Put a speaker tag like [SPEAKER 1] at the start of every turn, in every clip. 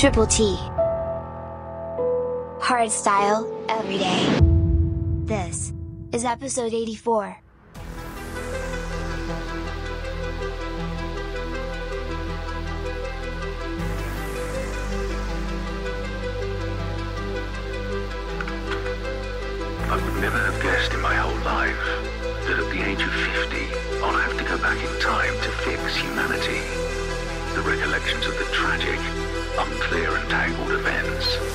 [SPEAKER 1] Triple T. Hard style, every day. This is episode 84.
[SPEAKER 2] I would never have guessed in my whole life that at the age of 50, I'll have to go back in time to fix humanity. The recollections of the tragic unclear and tangled events.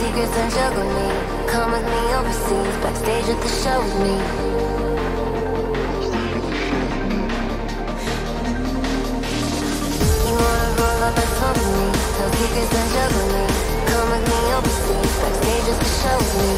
[SPEAKER 2] Secrets and juggle me. Come with me overseas, backstage at the
[SPEAKER 3] show with me. You wanna
[SPEAKER 4] roll up and smoke with me, tell secrets and juggle me. Come with me overseas, backstage at the show with me.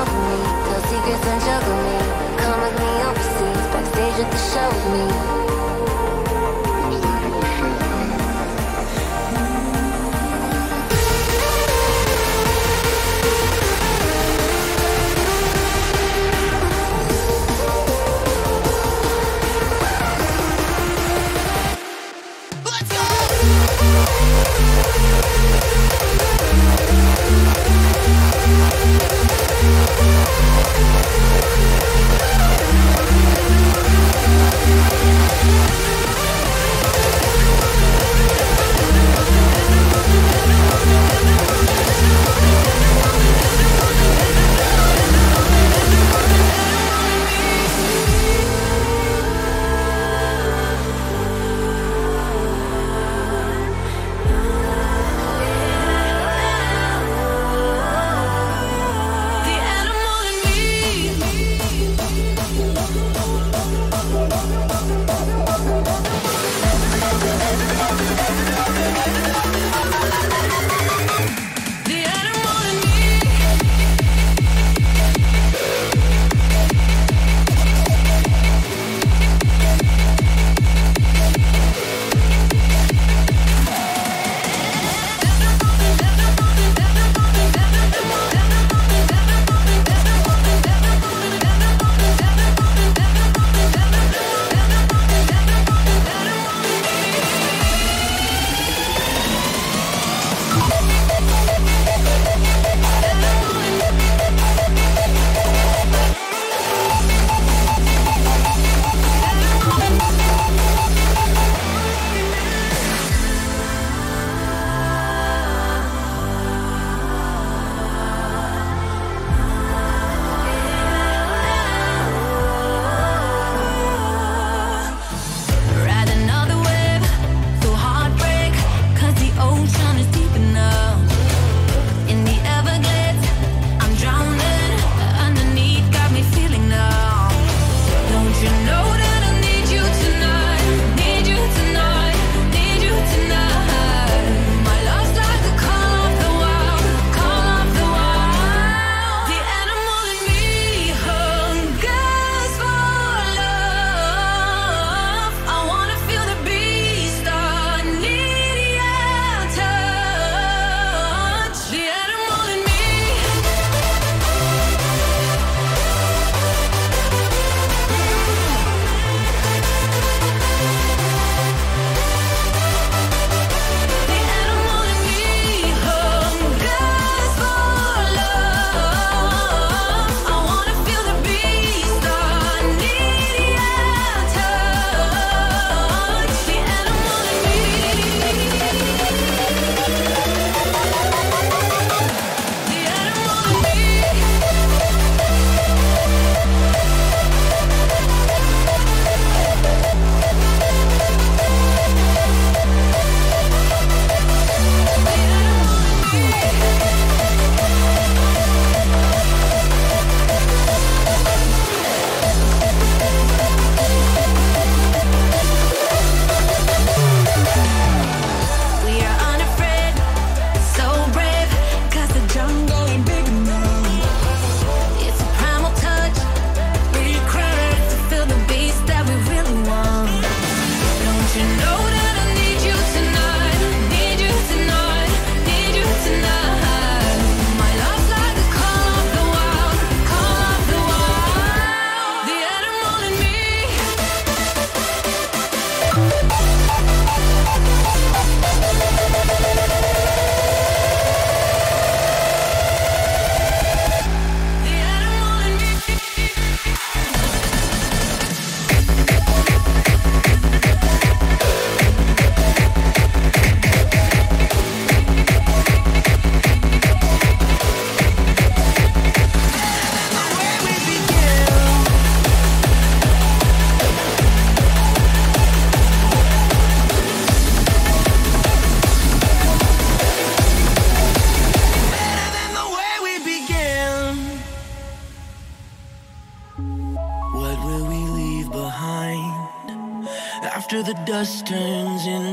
[SPEAKER 4] over me, tell secrets and juggle me. Come with me overseas, backstage at the show with me.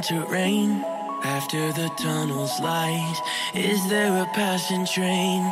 [SPEAKER 5] to rain after the tunnel's light? Is there a passing train?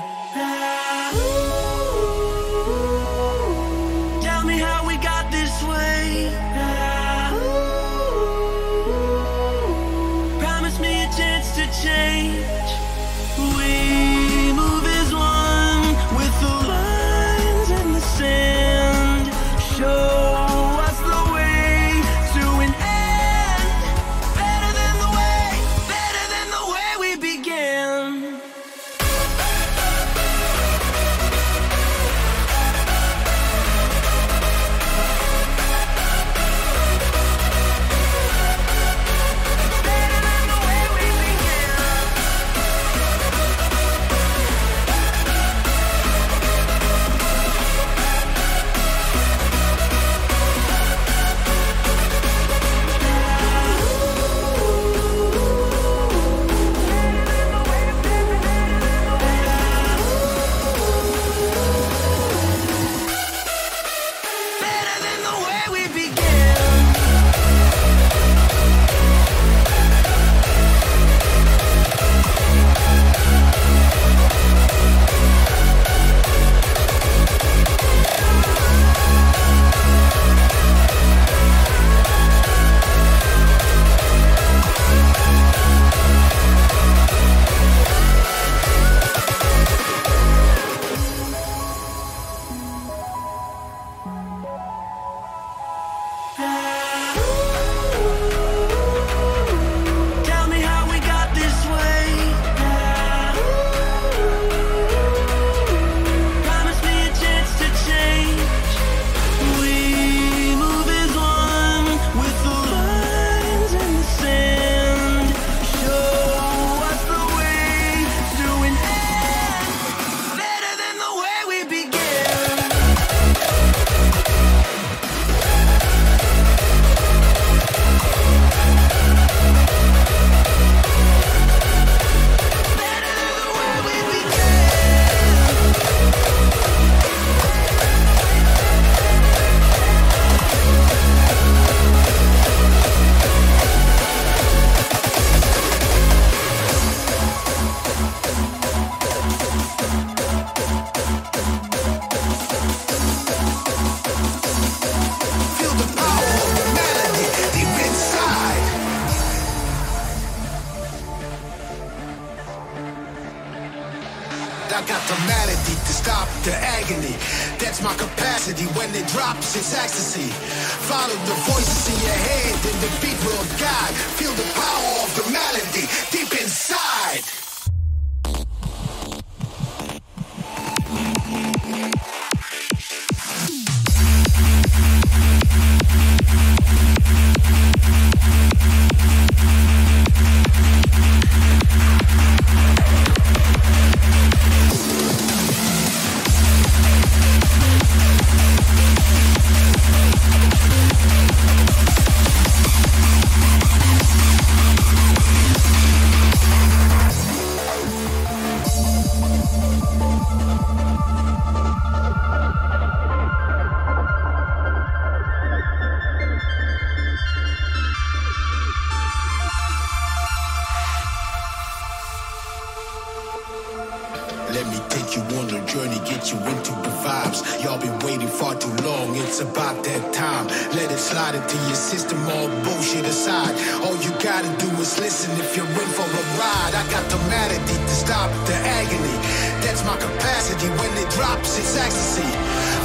[SPEAKER 6] All you gotta do is listen if you're in for a ride. I got the malady to stop the agony. That's my capacity when it drops its ecstasy.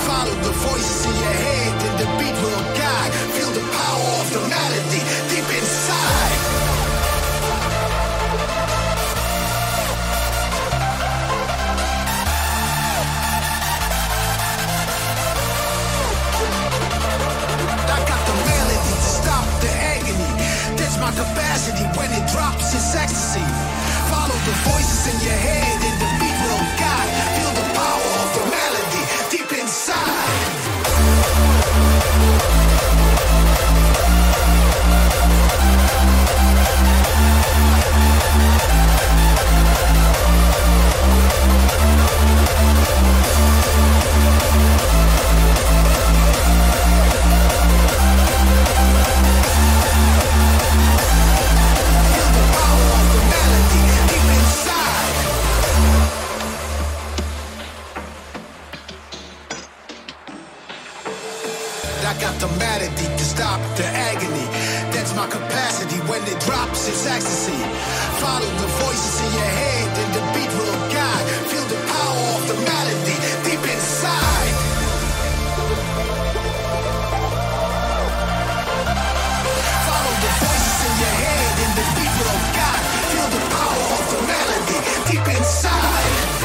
[SPEAKER 6] Follow the voices in your head and the beat will guide. Feel the power of the melody deep inside. when it drops its ecstasy. Follow the voices in your head.
[SPEAKER 3] to stop the agony. That's my capacity when it drops, it's ecstasy. Follow the voices in your head and the beat will guide. Feel the power of the melody deep inside. Follow the voices in your head and the beat will guide. Feel the power of the melody deep inside.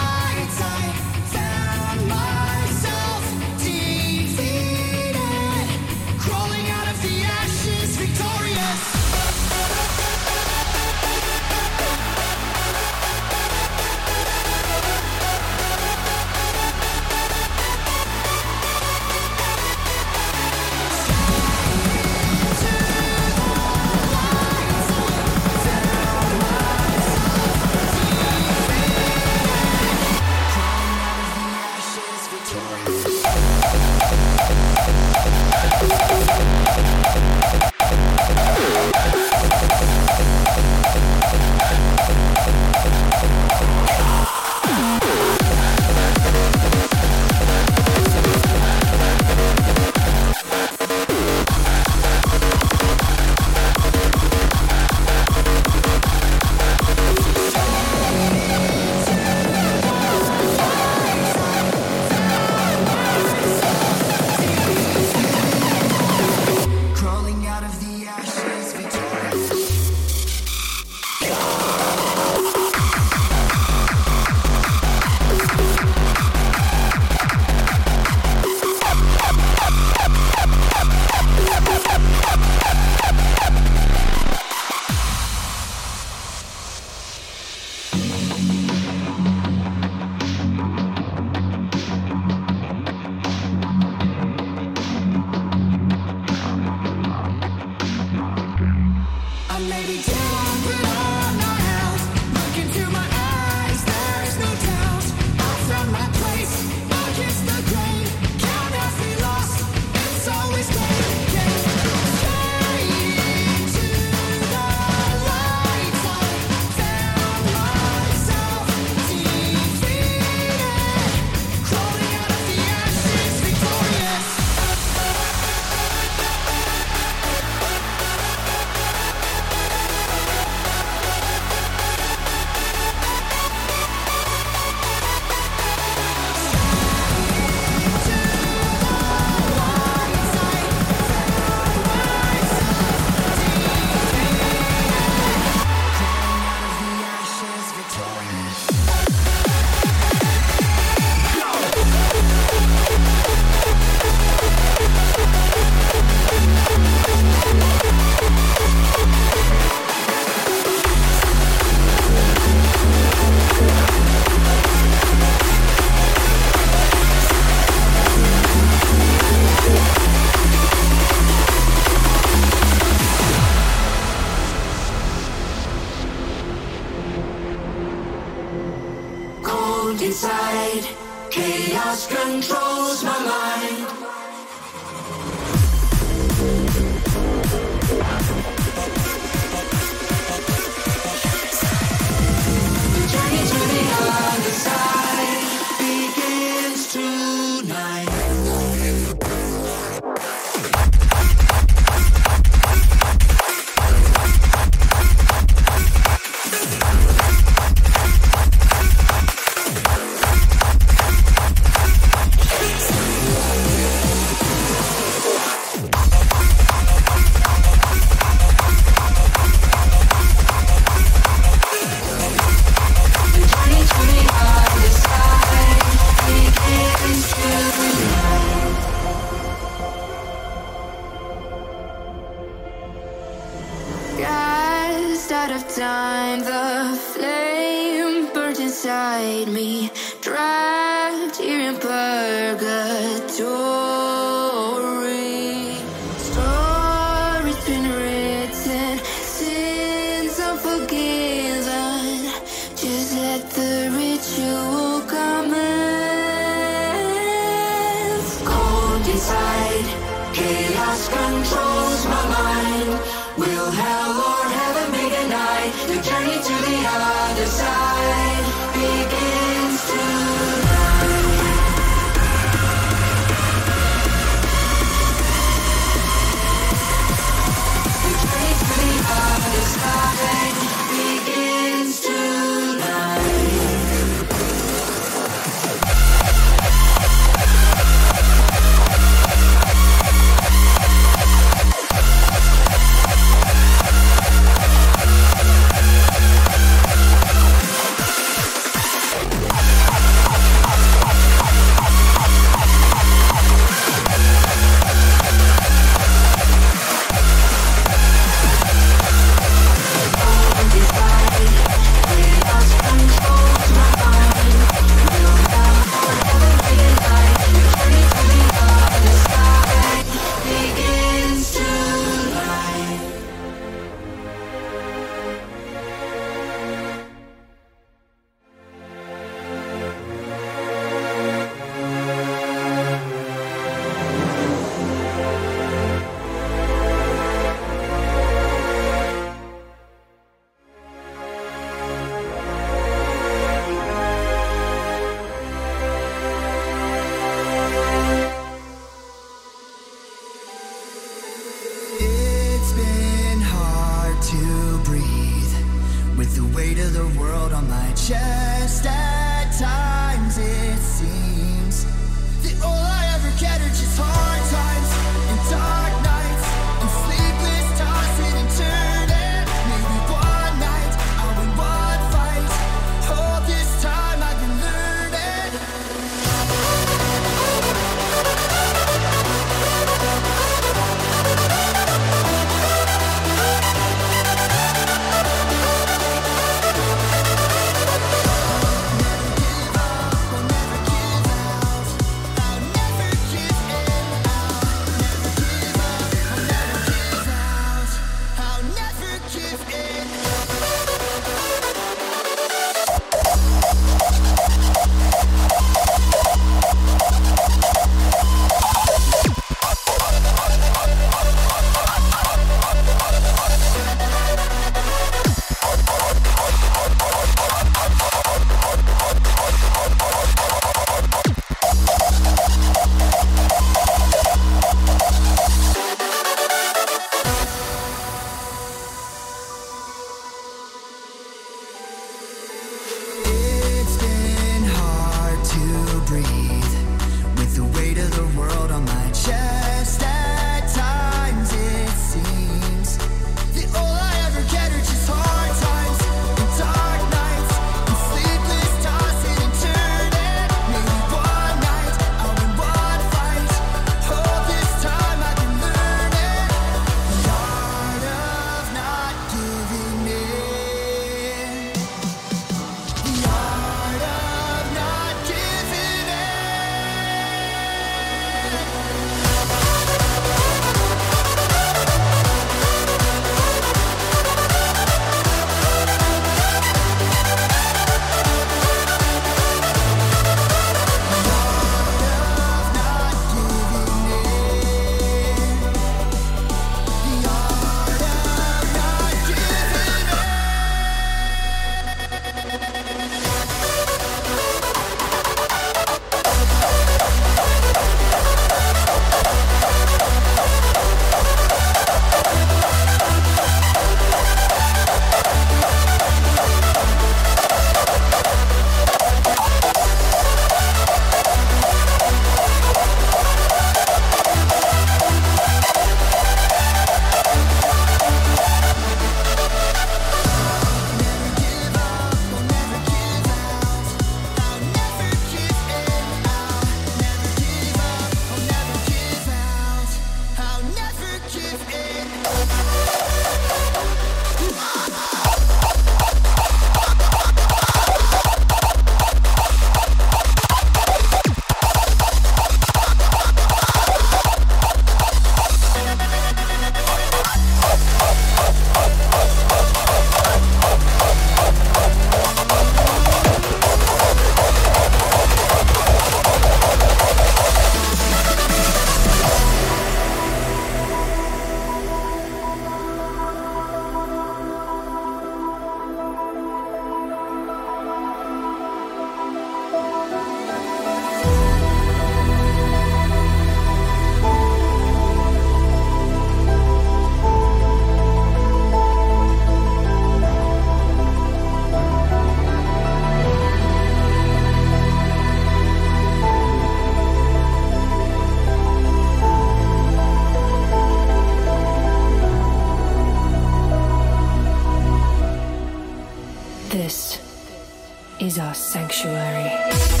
[SPEAKER 7] is our sanctuary.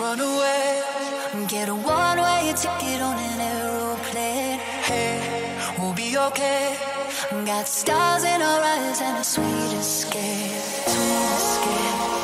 [SPEAKER 8] Run away. Get a
[SPEAKER 9] one-way ticket on an aeroplane. Hey, we'll be okay. Got stars in our eyes and a sweet escape. Sweet escape.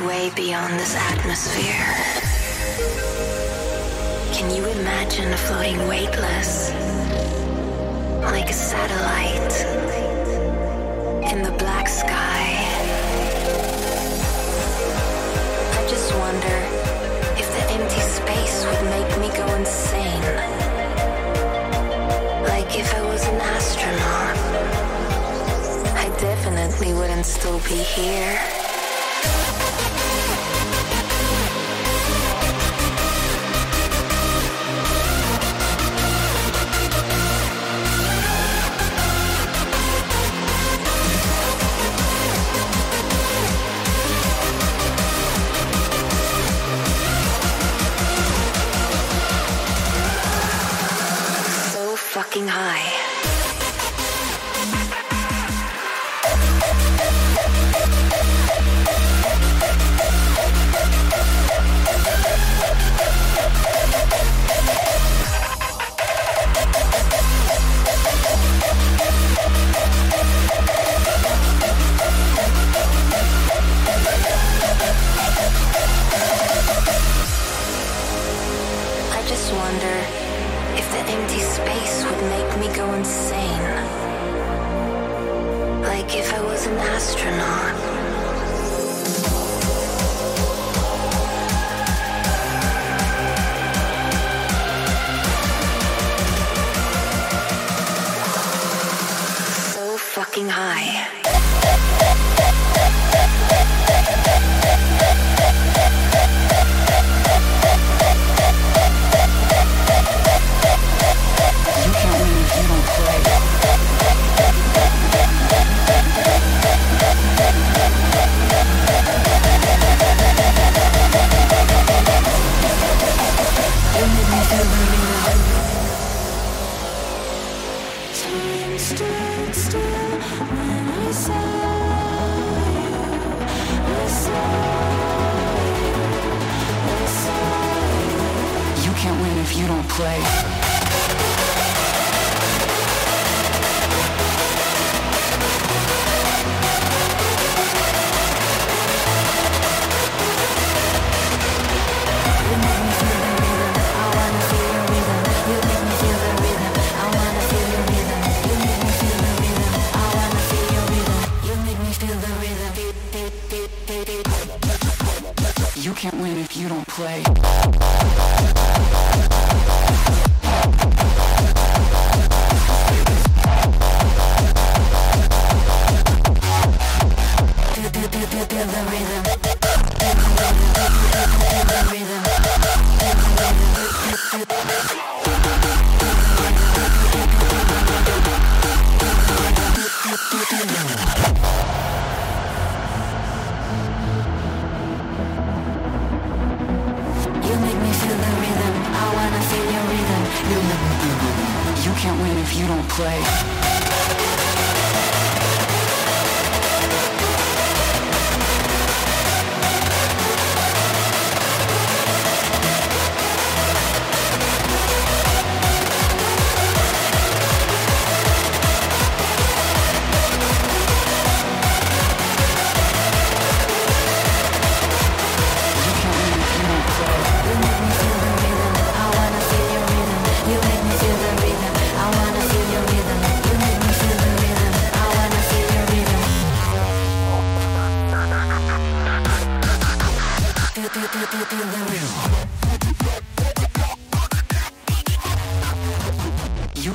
[SPEAKER 7] way beyond this atmosphere. Can you imagine floating weightless like a satellite in the black sky? I just wonder if the empty space would make me go insane. Like if I was an astronaut, I definitely wouldn't still be here.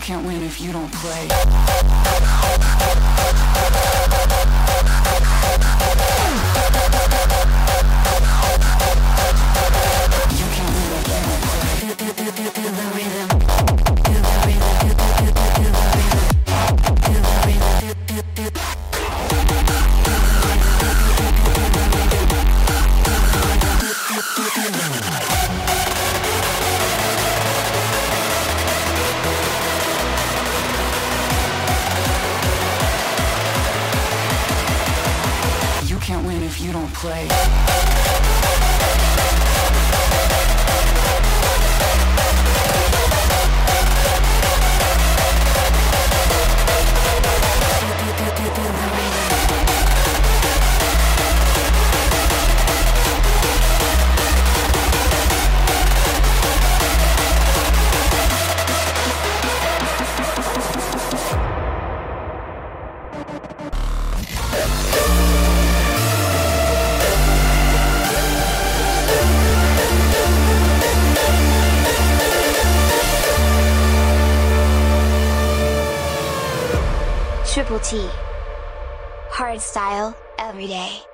[SPEAKER 10] can't win if you don't play.
[SPEAKER 9] You
[SPEAKER 10] can't win if you don't play.
[SPEAKER 1] place. Hardstyle, every day.